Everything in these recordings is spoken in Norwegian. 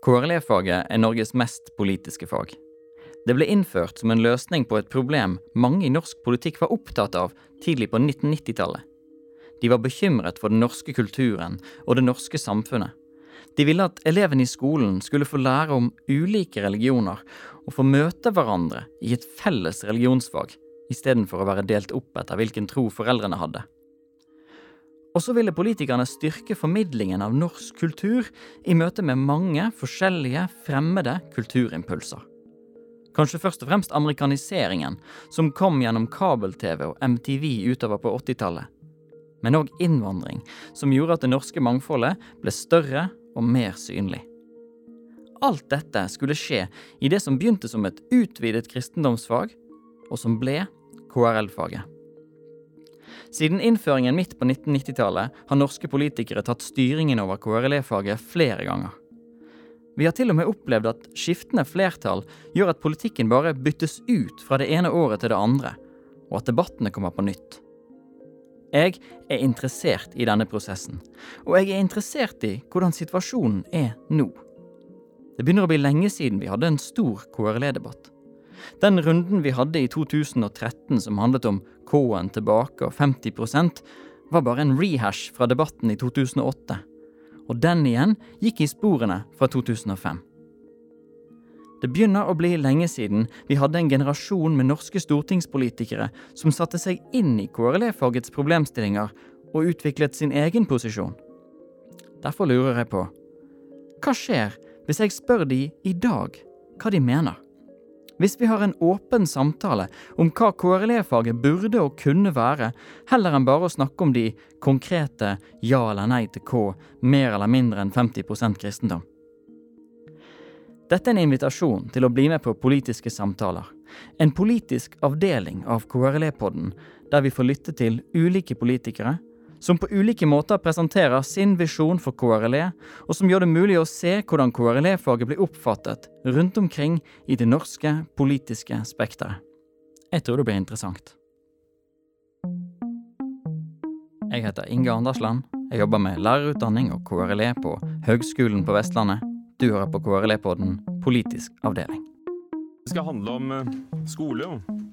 KRLE-faget er Norges mest politiske fag. Det ble innført som en løsning på et problem mange i norsk politikk var opptatt av tidlig på 1990-tallet. De var bekymret for den norske kulturen og det norske samfunnet. De ville at elevene i skolen skulle få lære om ulike religioner og få møte hverandre i et felles religionsfag, istedenfor å være delt opp etter hvilken tro foreldrene hadde. Og så ville politikerne styrke formidlingen av norsk kultur i møte med mange forskjellige fremmede kulturimpulser. Kanskje først og fremst amerikaniseringen, som kom gjennom kabel-TV og MTV utover på 80-tallet. Men òg innvandring, som gjorde at det norske mangfoldet ble større og mer synlig. Alt dette skulle skje i det som begynte som et utvidet kristendomsfag, og som ble KRL-faget. Siden innføringen midt på 1990-tallet har norske politikere tatt styringen over KRLE-faget flere ganger. Vi har til og med opplevd at skiftende flertall gjør at politikken bare byttes ut fra det ene året til det andre, og at debattene kommer på nytt. Jeg er interessert i denne prosessen, og jeg er interessert i hvordan situasjonen er nå. Det begynner å bli lenge siden vi hadde en stor KRLE-debatt. Den runden vi hadde i 2013 som handlet om K-en tilbake og 50% var bare en rehash fra debatten i 2008. Og den igjen gikk i sporene fra 2005. Det begynner å bli lenge siden vi hadde en generasjon med norske stortingspolitikere som satte seg inn i KRLE-fagets problemstillinger og utviklet sin egen posisjon. Derfor lurer jeg på hva skjer hvis jeg spør de i dag hva de mener? Hvis vi har en åpen samtale om hva KRLE-faget burde og kunne være, heller enn bare å snakke om de konkrete ja eller nei til K, mer eller mindre enn 50% kristendom. Dette er en invitasjon til å bli med på politiske samtaler. En politisk avdeling av KRLE-podden, der vi får lytte til ulike politikere som på ulike måter presenterer sin visjon for KRLE, og som gjør det mulig å se hvordan KRLE-faget blir oppfattet rundt omkring i det norske politiske spekteret. Jeg tror det blir interessant. Jeg heter Inge Andersland. Jeg jobber med lærerutdanning og KRLE på Høgskolen på Vestlandet. Du hører på KRLE-podden Politisk avdeling. Det skal handle om eh, skole, og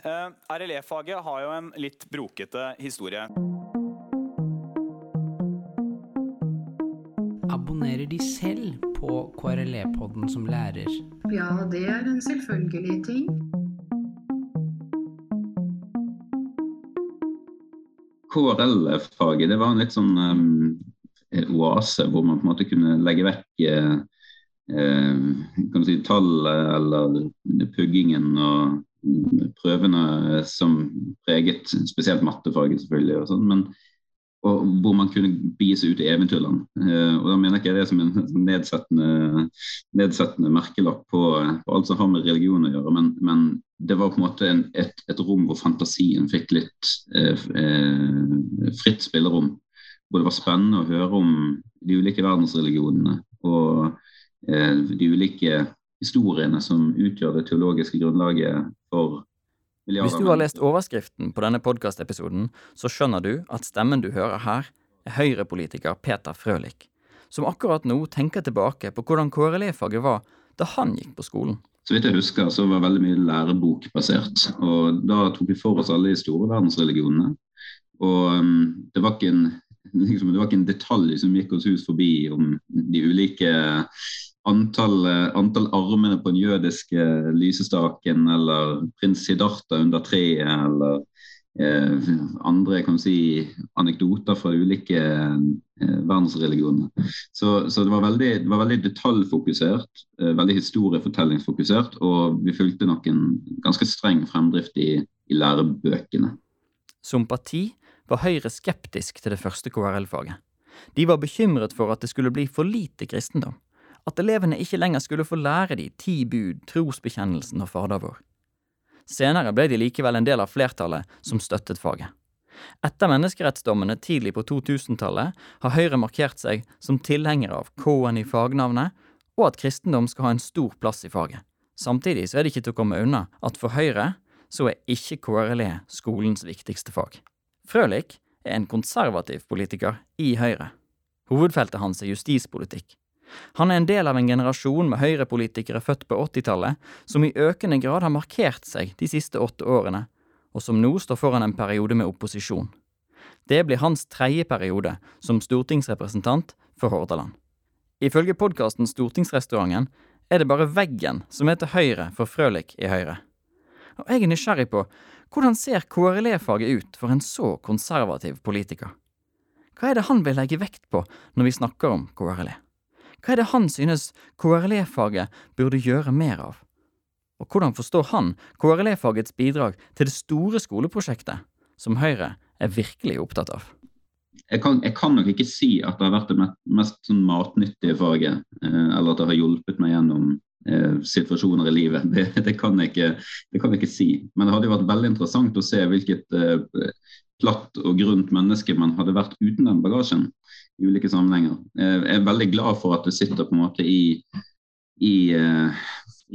Uh, RLE-faget har jo en litt brokete historie. Abonnerer de selv på KRLE-podden som lærer? Ja, det er en selvfølgelig ting. KRL-faget det var en litt sånn um, oase hvor man på en måte kunne legge vekk uh, Eh, kan si, tallet eller puggingen og prøvene som preget spesielt mattefaget, selvfølgelig, og sånn, men og hvor man kunne begi seg ut i eventyrland. Eh, og Da mener jeg ikke det som en nedsettende, nedsettende merkelapp på, på, alt som har med religion å gjøre, men, men det var på en måte en, et, et, rom hvor fantasien fikk litt eh, eh, fritt spillerom. Hvor det var spennende å høre om de ulike verdensreligionene. og Eh, de ulike historiene som utgjør det teologiske grunnlaget for milliarder Hvis du har lest overskriften på denne podkastepisoden, så skjønner du at stemmen du hører her, er Høyre-politiker Peter Frølich, som akkurat nå tenker tilbake på hvordan KRLE-faget var da han gikk på skolen. Så vidt jeg husker, så var veldig mye lærebokbasert. Og da tok vi for oss alle de store verdensreligionene. Og um, det var ikke en liksom, det var ikke en detalj som gikk oss hus forbi om de ulike antall, antall armene på den jødiske lysestaken, eller prins Siddhartha under treet, eller eh, andre kan si, anekdoter fra ulike eh, verdensreligionene. Så, så det, var veldig, det, var veldig, detaljfokusert, eh, veldig historiefortellingsfokusert, og vi fulgte nok en ganske streng fremdrift i, i lærebøkene. Som parti var Høyre skeptisk til det første KRL-faget. De var bekymret for at det skulle bli for lite kristendom at elevene ikke lenger skulle få lære de ti bud, trosbekjennelsen og Fader vår. Senere ble de likevel en del av flertallet som støttet faget. Etter menneskerettsdommene tidlig på 2000-tallet har Høyre markert seg som tilhenger av K-en i fagnavnet, og at kristendom skal ha en stor plass i faget. Samtidig så er det ikke til å komme unna at for Høyre så er ikke KRLE skolens viktigste fag. Frølich er en konservativ politiker i Høyre. Hovedfeltet hans er justispolitikk. Han er en del av en generasjon med høyrepolitikere født på 80-tallet som i økende grad har markert seg de siste åtte årene, og som nå står foran en periode med opposisjon. Det blir hans tredje periode som stortingsrepresentant for Hordaland. Ifølge podkasten Stortingsrestauranten er det bare veggen som er til høyre for Frølich i Høyre. Og jeg er nysgjerrig på hvordan ser KRLE-faget ut for en så konservativ politiker? Hva er det han vil legge vekt på når vi snakker om KRLE? Hva er det han synes KRLE-faget burde gjøre mer av? Og hvordan forstår han KRLE-fagets bidrag til det store skoleprosjektet, som Høyre er virkelig opptatt av? Jeg kan, jeg kan, nok ikke si at det har vært det mest, sånn matnyttige faget, eh, eller at det har hjulpet meg gjennom situasjoner i livet. Det, det, kan ikke, det, kan jeg ikke si. Men det hadde jo vært veldig interessant å se hvilket eh, platt og grunt menneske man hadde vært uten den bagasjen i ulike sammenhenger. Eh, jeg er veldig glad for at det sitter på en måte i, i eh,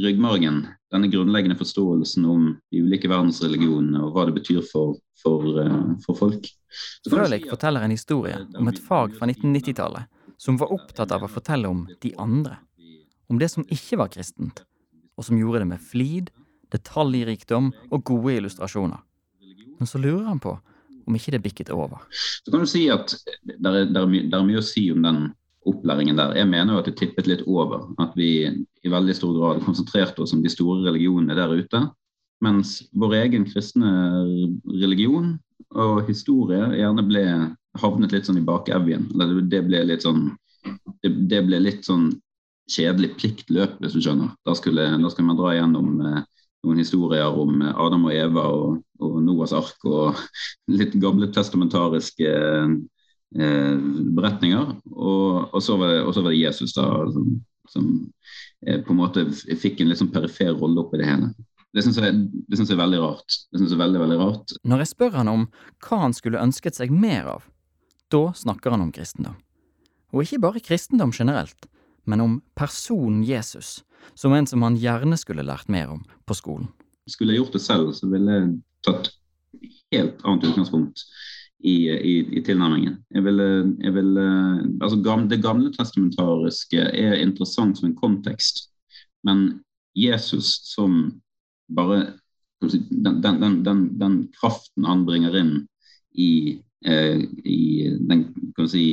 ryggmargen, denne grunnleggende forståelsen om de ulike verdensreligionene og hva det betyr for, for, uh, for folk. Frølich forteller en historie om et fag fra 1990-tallet som var opptatt av å fortelle om de andre. Om det som ikke var kristent, og som gjorde det med flid, detaljrikdom og gode illustrasjoner. Men så lurer han på om ikke det bikket over. Så kan du si at det er, er, er mye å si om den opplæringen der. Jeg mener jo at det tippet litt over. At vi i veldig stor grad konsentrerte oss om de store religionene der ute. Mens vår egen kristne religion og historie gjerne ble havnet litt sånn i bakevjen. Det ble litt sånn det, det ble litt sånn kjedelig pliktløp, hvis du skjønner. Da skulle, da skal man dra gjennom eh, noen historier om Adam og Eva og, og Noas ark og litt gamle testamentariske eh, beretninger. Og, og, så det, og, så var det, Jesus da, som, som eh, på en måte fikk en litt sånn perifer rolle oppi det hele. Det syns jeg, jeg, er veldig rart. Det synes jeg er veldig, veldig rart. Når jeg spør han om hva han skulle ønsket seg mer av, da snakker han om kristendom. Og ikke bare kristendom generelt, men om personen Jesus, som en som han gjerne skulle lært mer om på skolen. Skulle jeg gjort det selv, så ville jeg tatt helt annet utgangspunkt i, i, i tilnærmingen. Jeg ville, jeg ville, altså det gamle testamentariske er interessant som en kontekst, men Jesus som bare den, den, den, den kraften han bringer inn i, eh, i, den, si,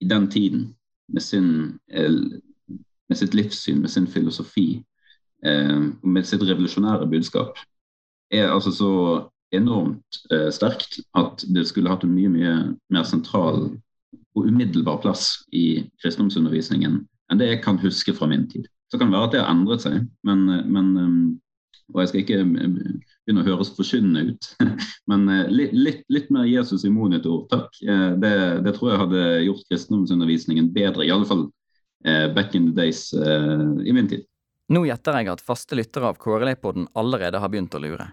i den tiden, med, sin, eh, med sitt livssyn, med sin filosofi, eh, med sitt revolusjonære budskap, er altså så enormt eh, sterkt at det skulle hatt en mye, mye mer sentral og umiddelbar plass i kristendomsundervisningen enn det jeg kan huske fra min tid. Så kan det være at det har endret seg, men, men og jeg skal ikke begynne å høres forkynnende ut, men litt, litt, litt, mer Jesus i monitor, takk. Det, det, tror jeg hadde gjort kristendomsundervisningen bedre, i alle fall back in the days i min tid. Nå gjetter jeg at faste lyttere av KRLE-podden allerede har begynt å lure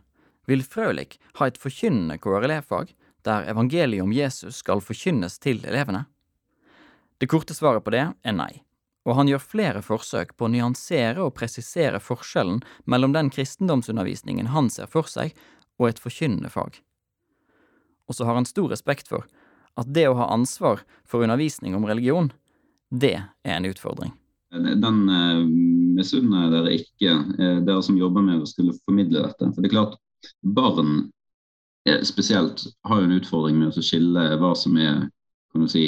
vil Frølich ha et forkynnende KRLE-fag der evangeliet om Jesus skal forkynnes til elevene? Det korte svaret på det er nei, og han gjør flere forsøk på å nyansere og presisere forskjellen mellom den kristendomsundervisningen han ser for seg, og et forkynnende fag. Og så har han stor respekt for at det å ha ansvar for undervisning om religion, det er en utfordring. Den uh, misunner dere ikke, uh, dere som jobber med å skulle formidle dette. For det er klart, barn eh, spesielt har jo en utfordring med å skille hva som er kan du si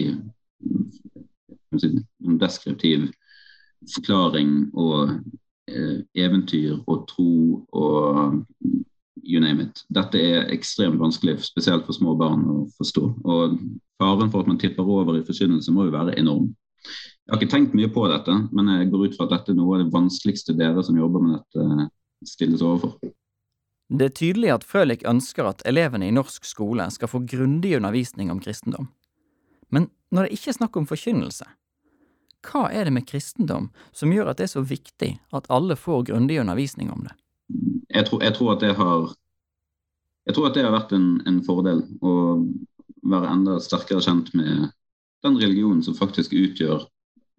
en deskriptiv forklaring og eh, eventyr og tro og you name it. Dette er ekstremt vanskelig, spesielt for små barn å forstå. Og faren for at man tipper over i forkynnelse må jo være enorm. Jeg har ikke tenkt mye på dette, men jeg går ut fra at dette er noe av det vanskeligste dere som jobber med dette, stilles overfor. Det er tydelig at Frølich ønsker at elevene i norsk skole skal få grundig undervisning om kristendom. Men når det ikke er snakk om forkynnelse, hva er det med kristendom som gjør at det er så viktig at alle får grundig undervisning om det? Jeg tror, jeg tror, at det har jeg tror at det har vært en, en, fordel å være enda sterkere kjent med den religionen som faktisk utgjør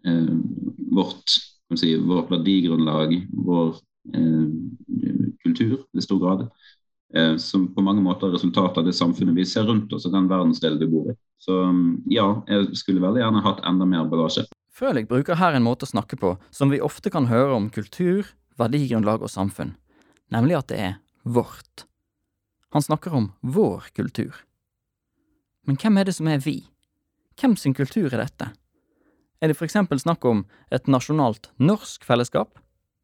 eh, vårt, si, vårt, verdigrunnlag, vår eh, kultur i stor grad. Eh, som på mange måter er resultatet av det samfunnet vi ser rundt oss og den verdensdelen vi bor i. Så ja, jeg skulle veldig gjerne hatt enda mer bagasje. Frølich bruker her en måte å snakke på som vi ofte kan høre om kultur, verdigrunnlag og samfunn, nemlig at det er vårt. Han snakker om vår kultur. Men hvem er det som er vi? Hvem sin kultur er dette? Er det for eksempel snakk om et nasjonalt norsk fellesskap?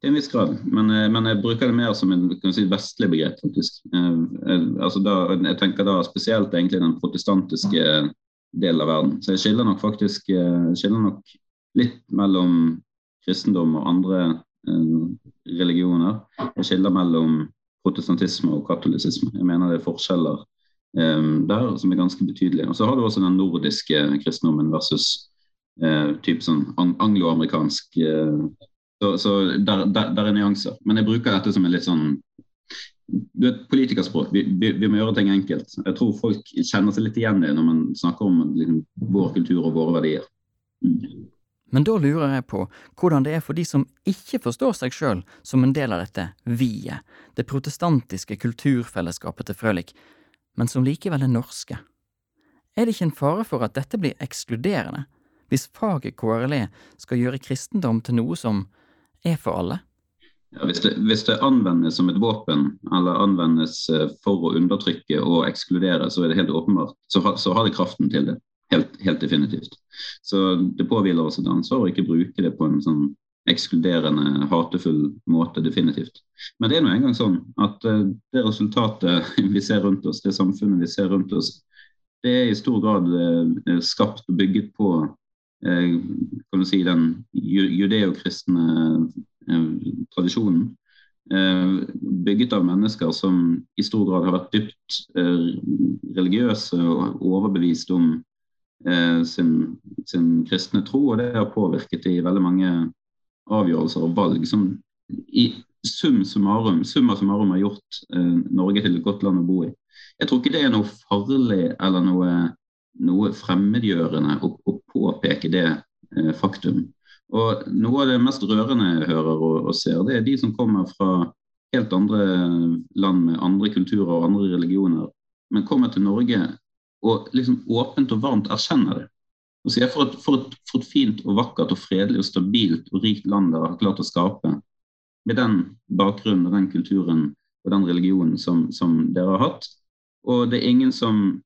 Til en viss grad, men, eh, men, jeg bruker det mer som en si, vestlig begrep, faktisk. Eh, eh, altså da, jeg tenker da spesielt egentlig den protestantiske delen av verden. Så jeg skiller nok faktisk skiller nok litt mellom kristendom og andre eh, religioner. Jeg skiller mellom protestantisme og katolisisme. Jeg mener det er forskjeller eh, der som er ganske betydelige. Og Så har du også den nordiske kristendommen versus eh, typ sånn angloamerikansk eh, Så, så der, der, der, er nyanser. Men jeg bruker dette som en litt sånn du vet, Politikerspråk. Vi, vi, vi, må gjøre ting enkelt. Jeg tror folk kjenner seg litt igjen i det når man snakker om liksom, vår kultur og våre verdier. Mm. Men da lurer jeg på hvordan det er for de som ikke forstår seg sjøl som en del av dette vi-et, det protestantiske kulturfellesskapet til Frølich, men som likevel er norske. Er det ikke en fare for at dette blir ekskluderende, hvis faget KRLE skal gjøre kristendom til noe som er for alle? Ja, hvis, det, hvis, det, anvendes som et våpen, eller anvendes eh, for å undertrykke og ekskludere, så er det helt åpenbart, så, så har det kraften til det. Helt, helt, definitivt. Så det påhviler oss et ansvar å ikke bruke det på en sånn ekskluderende, hatefull måte, definitivt. Men det er nå engang sånn at uh, det resultatet vi ser rundt oss, det samfunnet vi ser rundt oss, det er i stor grad uh, skapt og bygget på kan du si, den judeokristne tradisjonen. bygget av mennesker som i stor grad har vært dypt religiøse og overbevist om Eh, sin, sin, kristne tro, og det har påvirket i veldig mange avgjørelser og valg som i sum summarum, summa summarum har gjort eh, Norge til et godt land å bo i. Jeg tror ikke det er noe farlig eller noe, noe fremmedgjørende å, å, påpeke det eh, faktum. Og Noe av det mest rørende jeg hører og, og ser, det er de som kommer fra helt andre land med andre kulturer og andre religioner, men kommer til Norge og liksom åpent og varmt erkjenner det. Og sier for et, for, et, for et fint og vakkert og fredelig og stabilt og rikt land dere har klart å skape, med den bakgrunnen og den kulturen og den religionen som, som dere har hatt. Og det er ingen som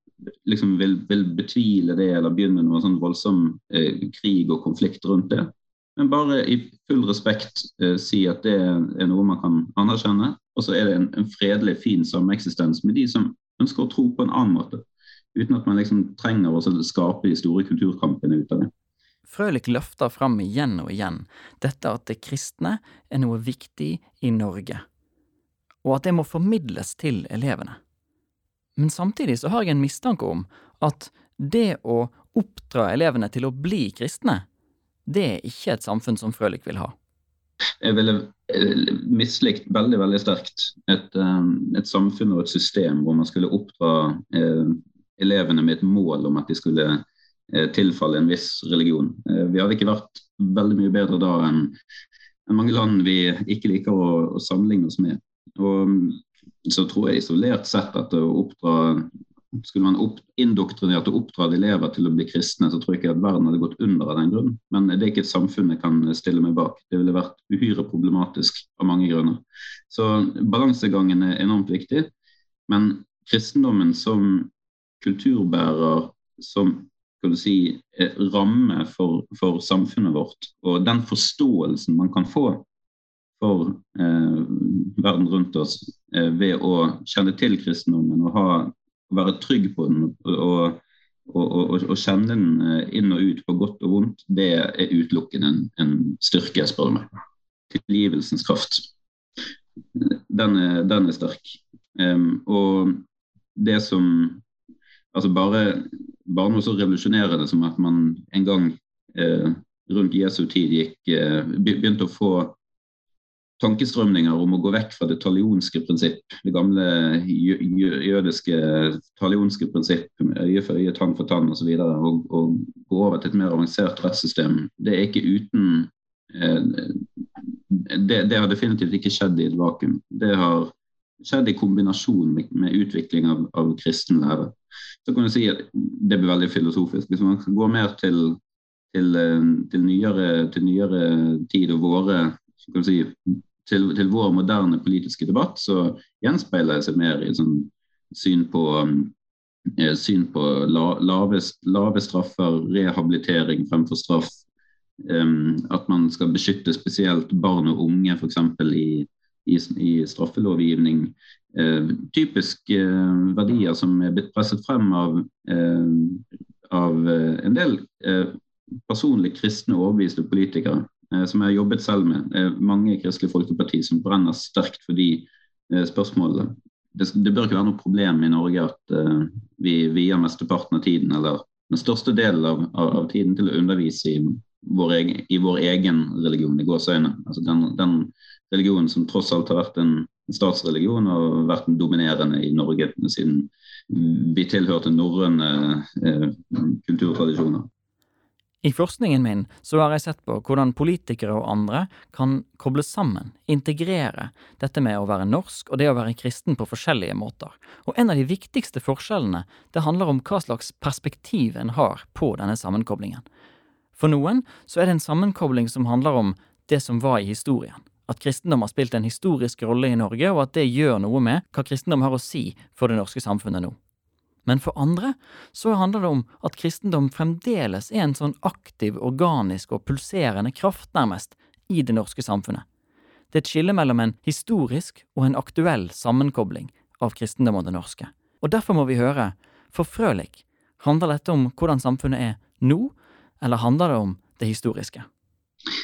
liksom vil, vil, betvile det eller begynne noe sånn voldsom eh, krig og konflikt rundt det. Men bare i full respekt eh, si at det er noe man kan anerkjenne. Og så er det en, en fredelig, fin sameksistens med de som ønsker å tro på en annen måte uten at man liksom trenger å skape de store kulturkampene ut av det. Frølich løfter fram igjen og igjen dette at det kristne er noe viktig i Norge, og at det må formidles til elevene. Men samtidig så har jeg en mistanke om at det å oppdra elevene til å bli kristne, det er ikke et samfunn som Frølich vil ha. Jeg ville eh, mislikt veldig veldig sterkt et, eh, et, samfunn og et system hvor man skulle oppdra eh, elevene med et mål om at de skulle tilfalle en viss religion. Vi hadde ikke vært veldig mye bedre da enn en mange land vi ikke liker å, å sammenligne oss med. Og så tror jeg isolert sett at å oppdra skulle man opp, indoktrinert og oppdratt elever til å bli kristne, så tror jeg ikke at verden hadde gått under av den grunn. Men det er ikke et samfunn jeg kan stille meg bak. Det ville vært uhyre problematisk av mange grunner. Så balansegangen er enormt viktig. Men kristendommen som kulturbærer som skal du si, ramme for, for, samfunnet vårt. Og den forståelsen man kan få for eh, verden rundt oss eh, ved å kjenne til kristendommen og ha, være trygg på den og, og, kjenne den eh, inn og ut på godt og vondt, det er utelukkende en, en styrke, spør du meg. Tilgivelsens kraft. Den er, den er sterk. Um, og det som Altså bare, bare noe så revolusjonerende som at man en gang eh, rundt Jesu tid gikk, begynte å få tankestrømninger om å gå vekk fra det talionske prinsipp, det gamle jødiske talionske prinsipp, øye for øye, tann for tann osv., og, og, og gå over til et mer avansert rettssystem, det er ikke uten eh, det, det, har definitivt ikke skjedd i et vakuum. Det har skjedd i kombinasjon med, med utvikling av, av, kristen lære. Så kan du si at Det blir veldig filosofisk. Hvis man går mer til, til, eh, til, nyere, til nyere tid og våre så kan du si, til, til, vår moderne politiske debatt, så gjenspeiler det seg mer i sånn syn på, eh, syn på la, lave, lave, straffer, rehabilitering fremfor straff. Um, at man skal beskytte spesielt barn og unge, f.eks. I, i, i straffelovgivning. Eh, typiske eh, verdier som er blitt presset frem av, uh, av en del personlig kristne overbeviste politikere. Eh, som jeg har jobbet selv med. Mange i Kristelig Folkeparti som brenner sterkt for de eh, spørsmålene. Det, bør ikke være noe problem i Norge at uh, vi vier mesteparten av tiden, eller den største delen av, av, tiden, til å undervise i vår egen, i vår egen religion, i gåseøyne. Altså den, den, religionen som tross alt har vært en statsreligion og vært den dominerende i Norge siden vi tilhørte norrøne eh, kulturtradisjoner. I forskningen min så har jeg sett på hvordan politikere og andre kan koble sammen, integrere, dette med å være norsk og det å være kristen på forskjellige måter. Og en av de viktigste forskjellene, det handler om hva slags perspektiv en har på denne sammenkoblingen. For noen så er det en sammenkobling som handler om det som var i historien. At kristendom har spilt en historisk rolle i Norge, og at det gjør noe med hva kristendom har å si for det norske samfunnet nå. Men for andre så handler det om at kristendom fremdeles er en sånn aktiv, organisk og pulserende kraft, nærmest, i det norske samfunnet. Det er et skille mellom en historisk og en aktuell sammenkobling av kristendom og det norske. Og derfor må vi høre, for Frølich, handler dette om hvordan samfunnet er nå, eller handler det om det historiske?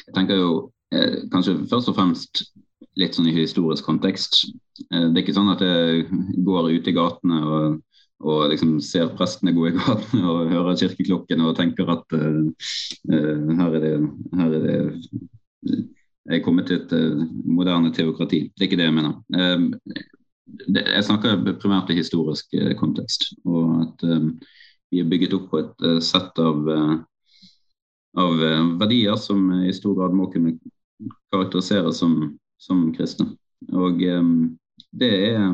Jeg tenker jo eh, kanskje først og fremst litt sånn i historisk kontekst. Eh, det er ikke sånn at jeg går ute i gatene og og liksom ser prestene gå i gatene og hører kirkeklokkene og tenker at uh, uh, her, er det, her er det Jeg er kommet til et uh, moderne teokrati. Det er ikke det jeg mener. Det, jeg snakker primært i historisk kontekst. Og at vi er bygget opp på et sett av, av verdier som i stor grad må kunne karakteriseres som, som kristne. Og det er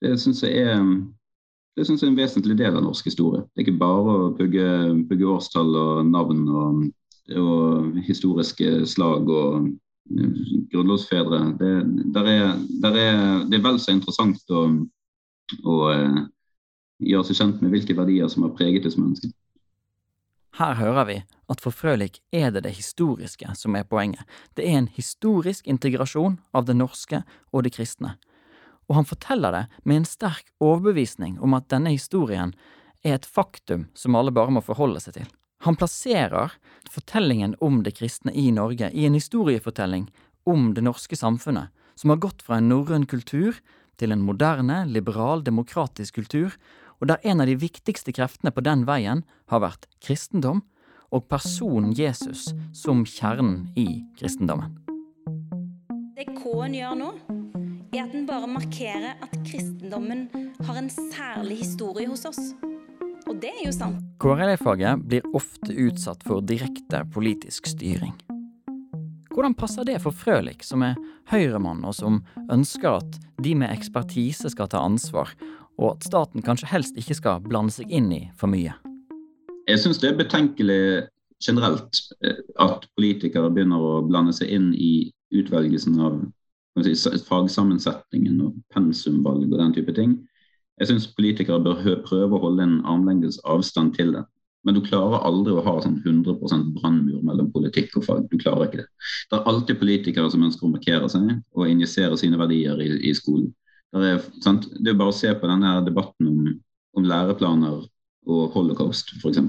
det syns jeg er det synes jeg er en vesentlig del av norsk historie. Det er ikke bare å bygge, bygge årstall og navn og, og, historiske slag og grunnlovsfedre. Det, der er, der er, det er vel så interessant å, å uh, gjøre seg kjent med hvilke verdier som har preget det som menneske. Her hører vi at for Frølich er det det historiske som er poenget. Det er en historisk integrasjon av det norske og det kristne og han forteller det med en sterk overbevisning om at denne historien er et faktum som alle bare må forholde seg til. Han plasserer fortellingen om det kristne i Norge i en historiefortelling om det norske samfunnet, som har gått fra en norrøn kultur til en moderne, liberal, demokratisk kultur, og der en av de viktigste kreftene på den veien har vært kristendom og personen Jesus som kjernen i kristendommen. Det K-en gjør nå, er at den bare markerer at kristendommen har en særlig historie hos oss. Og det er jo sant. KRLE-faget blir ofte utsatt for direkte politisk styring. Hvordan passer det for Frølich, som er høyremann, og som ønsker at de med ekspertise skal ta ansvar, og at staten kanskje helst ikke skal blande seg inn i for mye? Jeg syns det er betenkelig generelt eh, at politikere begynner å blande seg inn i utvelgelsen av si, fagsammensetningen og pensumvalg og den type ting. Jeg syns politikere bør prøve å holde en armlengdes avstand til det. Men du klarer aldri å ha sånn 100% brannmur mellom politikk og fag. Du klarer ikke det. Det er alltid politikere som ønsker å markere seg og injisere sine verdier i, i skolen. Det er, det er, bare å se på denne debatten om, om læreplaner og holocaust, f.eks.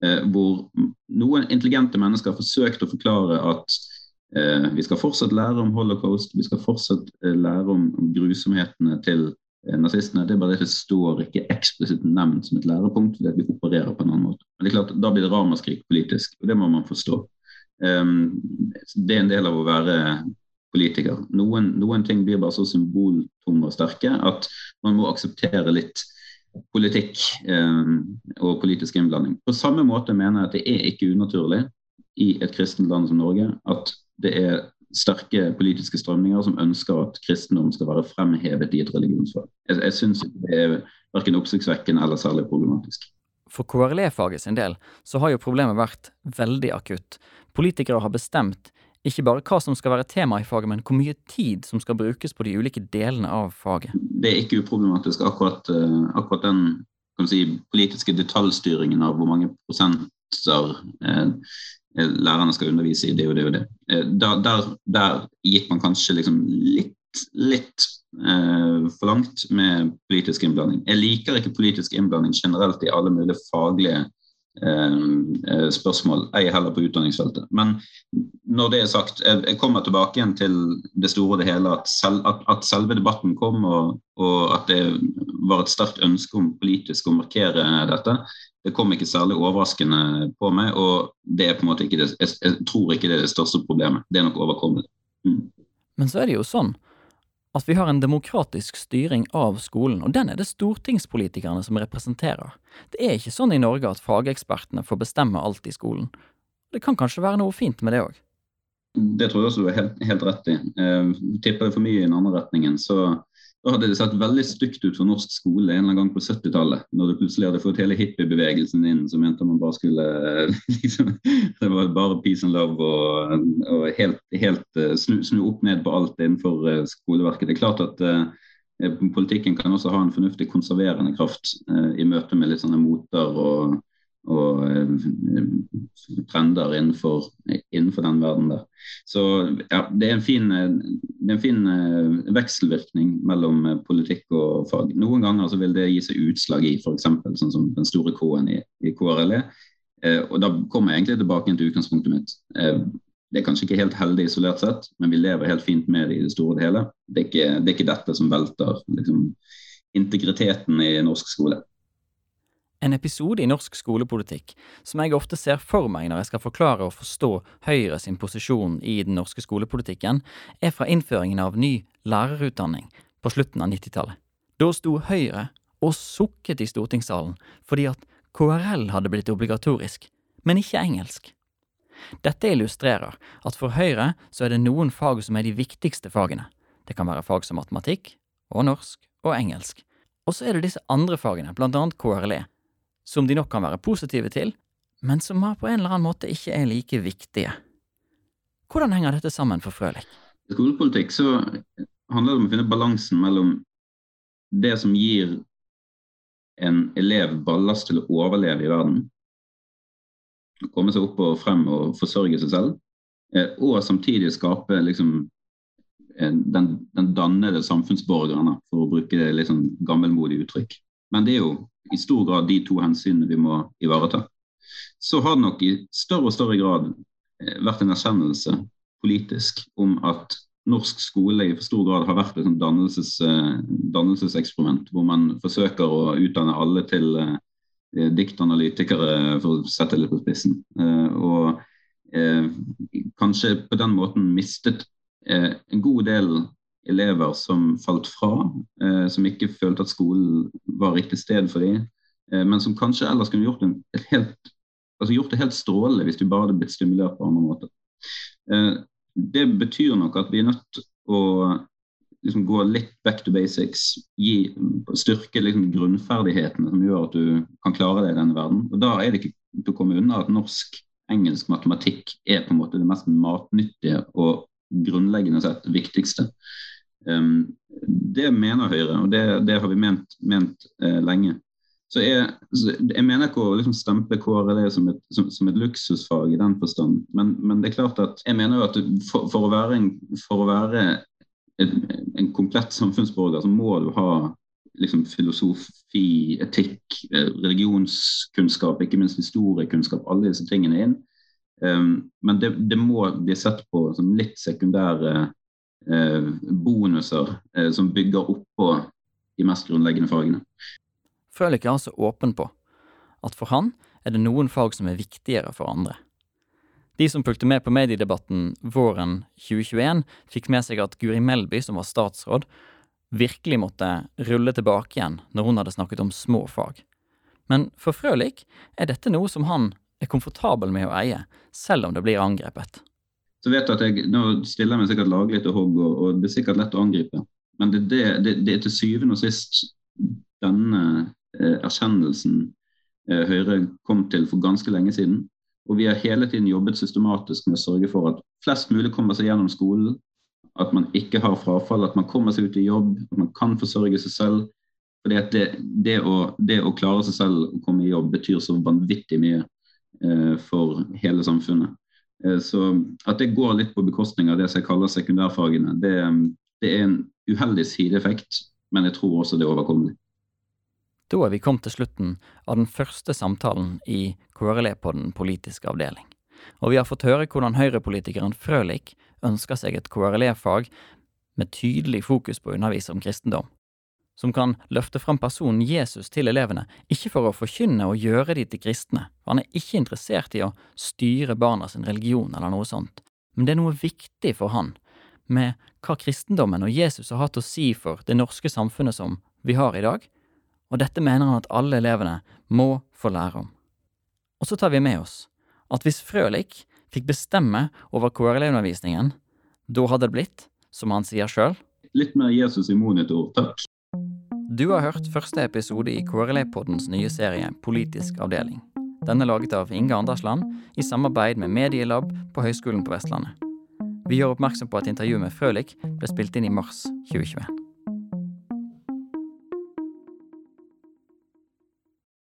Eh, hvor noen intelligente mennesker har forsøkt å forklare at vi skal fortsatt lære om holocaust, vi skal fortsatt eh, lære om, om grusomhetene til nazistene. Det er bare det det står ikke eksplisitt nevnt som et lærepunkt, fordi vi opererer på en annen måte. Men det er klart, Da blir det ramaskrik politisk, og det må man forstå. det er en del av å være politiker. Noen, noen ting blir bare så symboltunge og sterke at man må akseptere litt politikk eh, og politisk innblanding. På samme måte mener jeg at det er ikke unaturlig i et kristent land som Norge at det er sterke politiske strømninger som ønsker at kristendom skal være fremhevet i et religionsfag. Jeg, jeg syns det er verken oppsiktsvekkende eller særlig problematisk. For KRLE-faget sin del så har jo problemet vært veldig akutt. Politikere har bestemt ikke bare hva som skal være tema i faget, men hvor mye tid som skal brukes på de ulike delene av faget. Det er ikke uproblematisk, akkurat, eh, akkurat den si, politiske detaljstyringen av hvor mange prosenter eh, lærerne skal undervise i det og det og det. Eh, der, der, der gikk man kanskje liksom litt, litt eh, for langt med politisk innblanding. Jeg liker ikke politisk innblanding generelt i alle mulige faglige Eh, eh, spørsmål, ei heller på utdanningsfeltet. Men når det er sagt, jeg, jeg kommer tilbake igjen til det store og det hele. At, selv, at, at selve debatten kom, og, og, at det var et sterkt ønske om politisk å markere dette, det kom ikke særlig overraskende på meg. Og det er på en måte ikke det, jeg, jeg tror ikke det er det største problemet. Det er nok overkommelig. Mm. Men så er det jo sånn at vi har en demokratisk styring av skolen, og den er det stortingspolitikerne som representerer. Det er ikke sånn i Norge at fagekspertene får bestemme alt i skolen. Det kan kanskje være noe fint med det òg? Det tror jeg også du er helt, helt rett i. Eh, tipper det for mye i den andre retningen, så da hadde det sett veldig stygt ut for norsk skole en eller annen gang på 70-tallet. Når du plutselig hadde fått hele hippiebevegelsen inn, som mente man bare skulle liksom, Det var bare peace and love og, og helt, helt eh, snu, snu, opp ned på alt innenfor eh, skoleverket. Det er klart at uh, politikken kan også ha en fornuftig konserverende kraft uh, i møte med litt sånne moter og og eh, trender innenfor, innenfor, den verden der. Så ja, det er en fin, er en fin uh, vekselvirkning mellom uh, politikk og fag. Noen ganger vil det gi seg utslag i f.eks. sånn som den store K-en i, i KRLE. Eh, og da kommer jeg egentlig tilbake til utgangspunktet mitt. det er kanskje ikke helt heldig isolert sett, men vi lever helt fint med det i det store og hele. Det er ikke, det er ikke dette som velter liksom, integriteten i norsk skole. En episode i norsk skolepolitikk som jeg ofte ser for meg når jeg skal forklare og forstå Høyre sin posisjon i den norske skolepolitikken, er fra innføringen av ny lærerutdanning på slutten av 90-tallet. Da sto Høyre og sukket i stortingssalen fordi at KRL hadde blitt obligatorisk, men ikke engelsk. Dette illustrerer at for Høyre så er det noen fag som er de viktigste fagene. Det kan være fag som matematikk og norsk og engelsk. Og så er det disse andre fagene, blant annet KRLE, som de nok kan være positive til, men som på en eller annen måte ikke er like viktige. Hvordan henger dette sammen for Frølich? I skolepolitikk så handler det om å finne balansen mellom det som gir en elev ballast til å overleve i verden, komme seg opp og frem og forsørge seg selv, eh, og samtidig skape liksom, den, den, dannede samfunnsborgeren, for å bruke det litt sånn gammelmodig uttrykk. Men det er jo i stor grad de to hensynene vi må ivareta. Så har det nok i større og større grad eh, vært en erkjennelse politisk om at norsk skole i for stor grad har vært et dannelses, eh, dannelseseksperiment, hvor man forsøker å utdanne alle til eh, diktanalytikere, for å sette det litt på spissen. Og kanskje på den måten mistet en god del elever som falt fra, eh, som ikke følte at skolen var riktig sted for dem, eh, men som kanskje ellers kunne gjort, en, helt, altså gjort, det helt strålende hvis de bare hadde blitt stimulert på andre måter. Eh, det betyr nok at vi er nødt til å liksom, gå litt back to basics, gi, styrke liksom, grunnferdighetene som gjør at du kan klare deg i denne verden. Og Da er det ikke til å komme unna at norsk, engelsk, matematikk er på en måte det mest matnyttige og grunnleggende sett viktigste. Um, det mener Høyre, og det, det har vi ment, ment uh, lenge. Så jeg, jeg, mener ikke å liksom stemple KRLE som et, som, som et, luksusfag i den forstand, men, men, det er klart at jeg mener jo at for, for å være, en, for å være et, en, komplett samfunnsborger, så må du ha liksom filosofi, etikk, eh, religionskunnskap, ikke minst historiekunnskap, alle disse tingene inn. Um, men det, det, må bli sett på som litt sekundære Eh, bonuser eh, som bygger oppå de mest grunnleggende fagene. Frølich er altså åpen på at for han er det noen fag som er viktigere for andre. De som fulgte med på mediedebatten våren 2021, fikk med seg at Guri Melby, som var statsråd, virkelig måtte rulle tilbake igjen når hun hadde snakket om små fag. Men for Frølich er dette noe som han er komfortabel med å eie, selv om det blir angrepet. Så vet du at jeg, Nå stiller jeg meg sikkert laglig til hogg, og, og, det er sikkert lett å angripe. Men det, det, det, det er til syvende og sist denne eh, erkjennelsen eh, Høyre kom til for ganske lenge siden. Og vi har hele tiden jobbet systematisk med å sørge for at flest mulig kommer seg gjennom skolen. At man ikke har frafall, at man kommer seg ut i jobb, at man kan forsørge seg selv. Fordi at det, det, å, det å, klare seg selv og komme i jobb betyr så vanvittig mye for hele samfunnet. Eh, så at det går litt på bekostning av det som jeg kaller sekundærfagene, det, det er en uheldig sideeffekt, men jeg tror også det er overkommelig. Da er vi kommet til slutten av den første samtalen i KRLE på den politiske avdeling. Og vi har fått høre hvordan høyrepolitikeren Frølik ønsker seg et KRLE-fag med tydelig fokus på å undervise om kristendom, som kan løfte fram personen Jesus til elevene, ikke for å forkynne og gjøre de til kristne, han er ikke interessert i å styre barna sin religion eller noe sånt, men det er noe viktig for han med hva kristendommen og Jesus har hatt å si for det norske samfunnet som vi har i dag, og dette mener han at alle elevene må få lære om. Og så tar vi med oss at hvis Frølik fikk bestemme over KRL-undervisningen, da hadde det blitt, som han sier sjøl Litt mer Jesus i monitor, takk. Du har hørt første episode i KRLE-poddens nye serie Politisk avdeling. Den er laget av Inge Andersland i samarbeid med Medielab på Høgskolen på Vestlandet. Vi gjør oppmerksom på at intervjuet med Frølich ble spilt inn i mars 2021.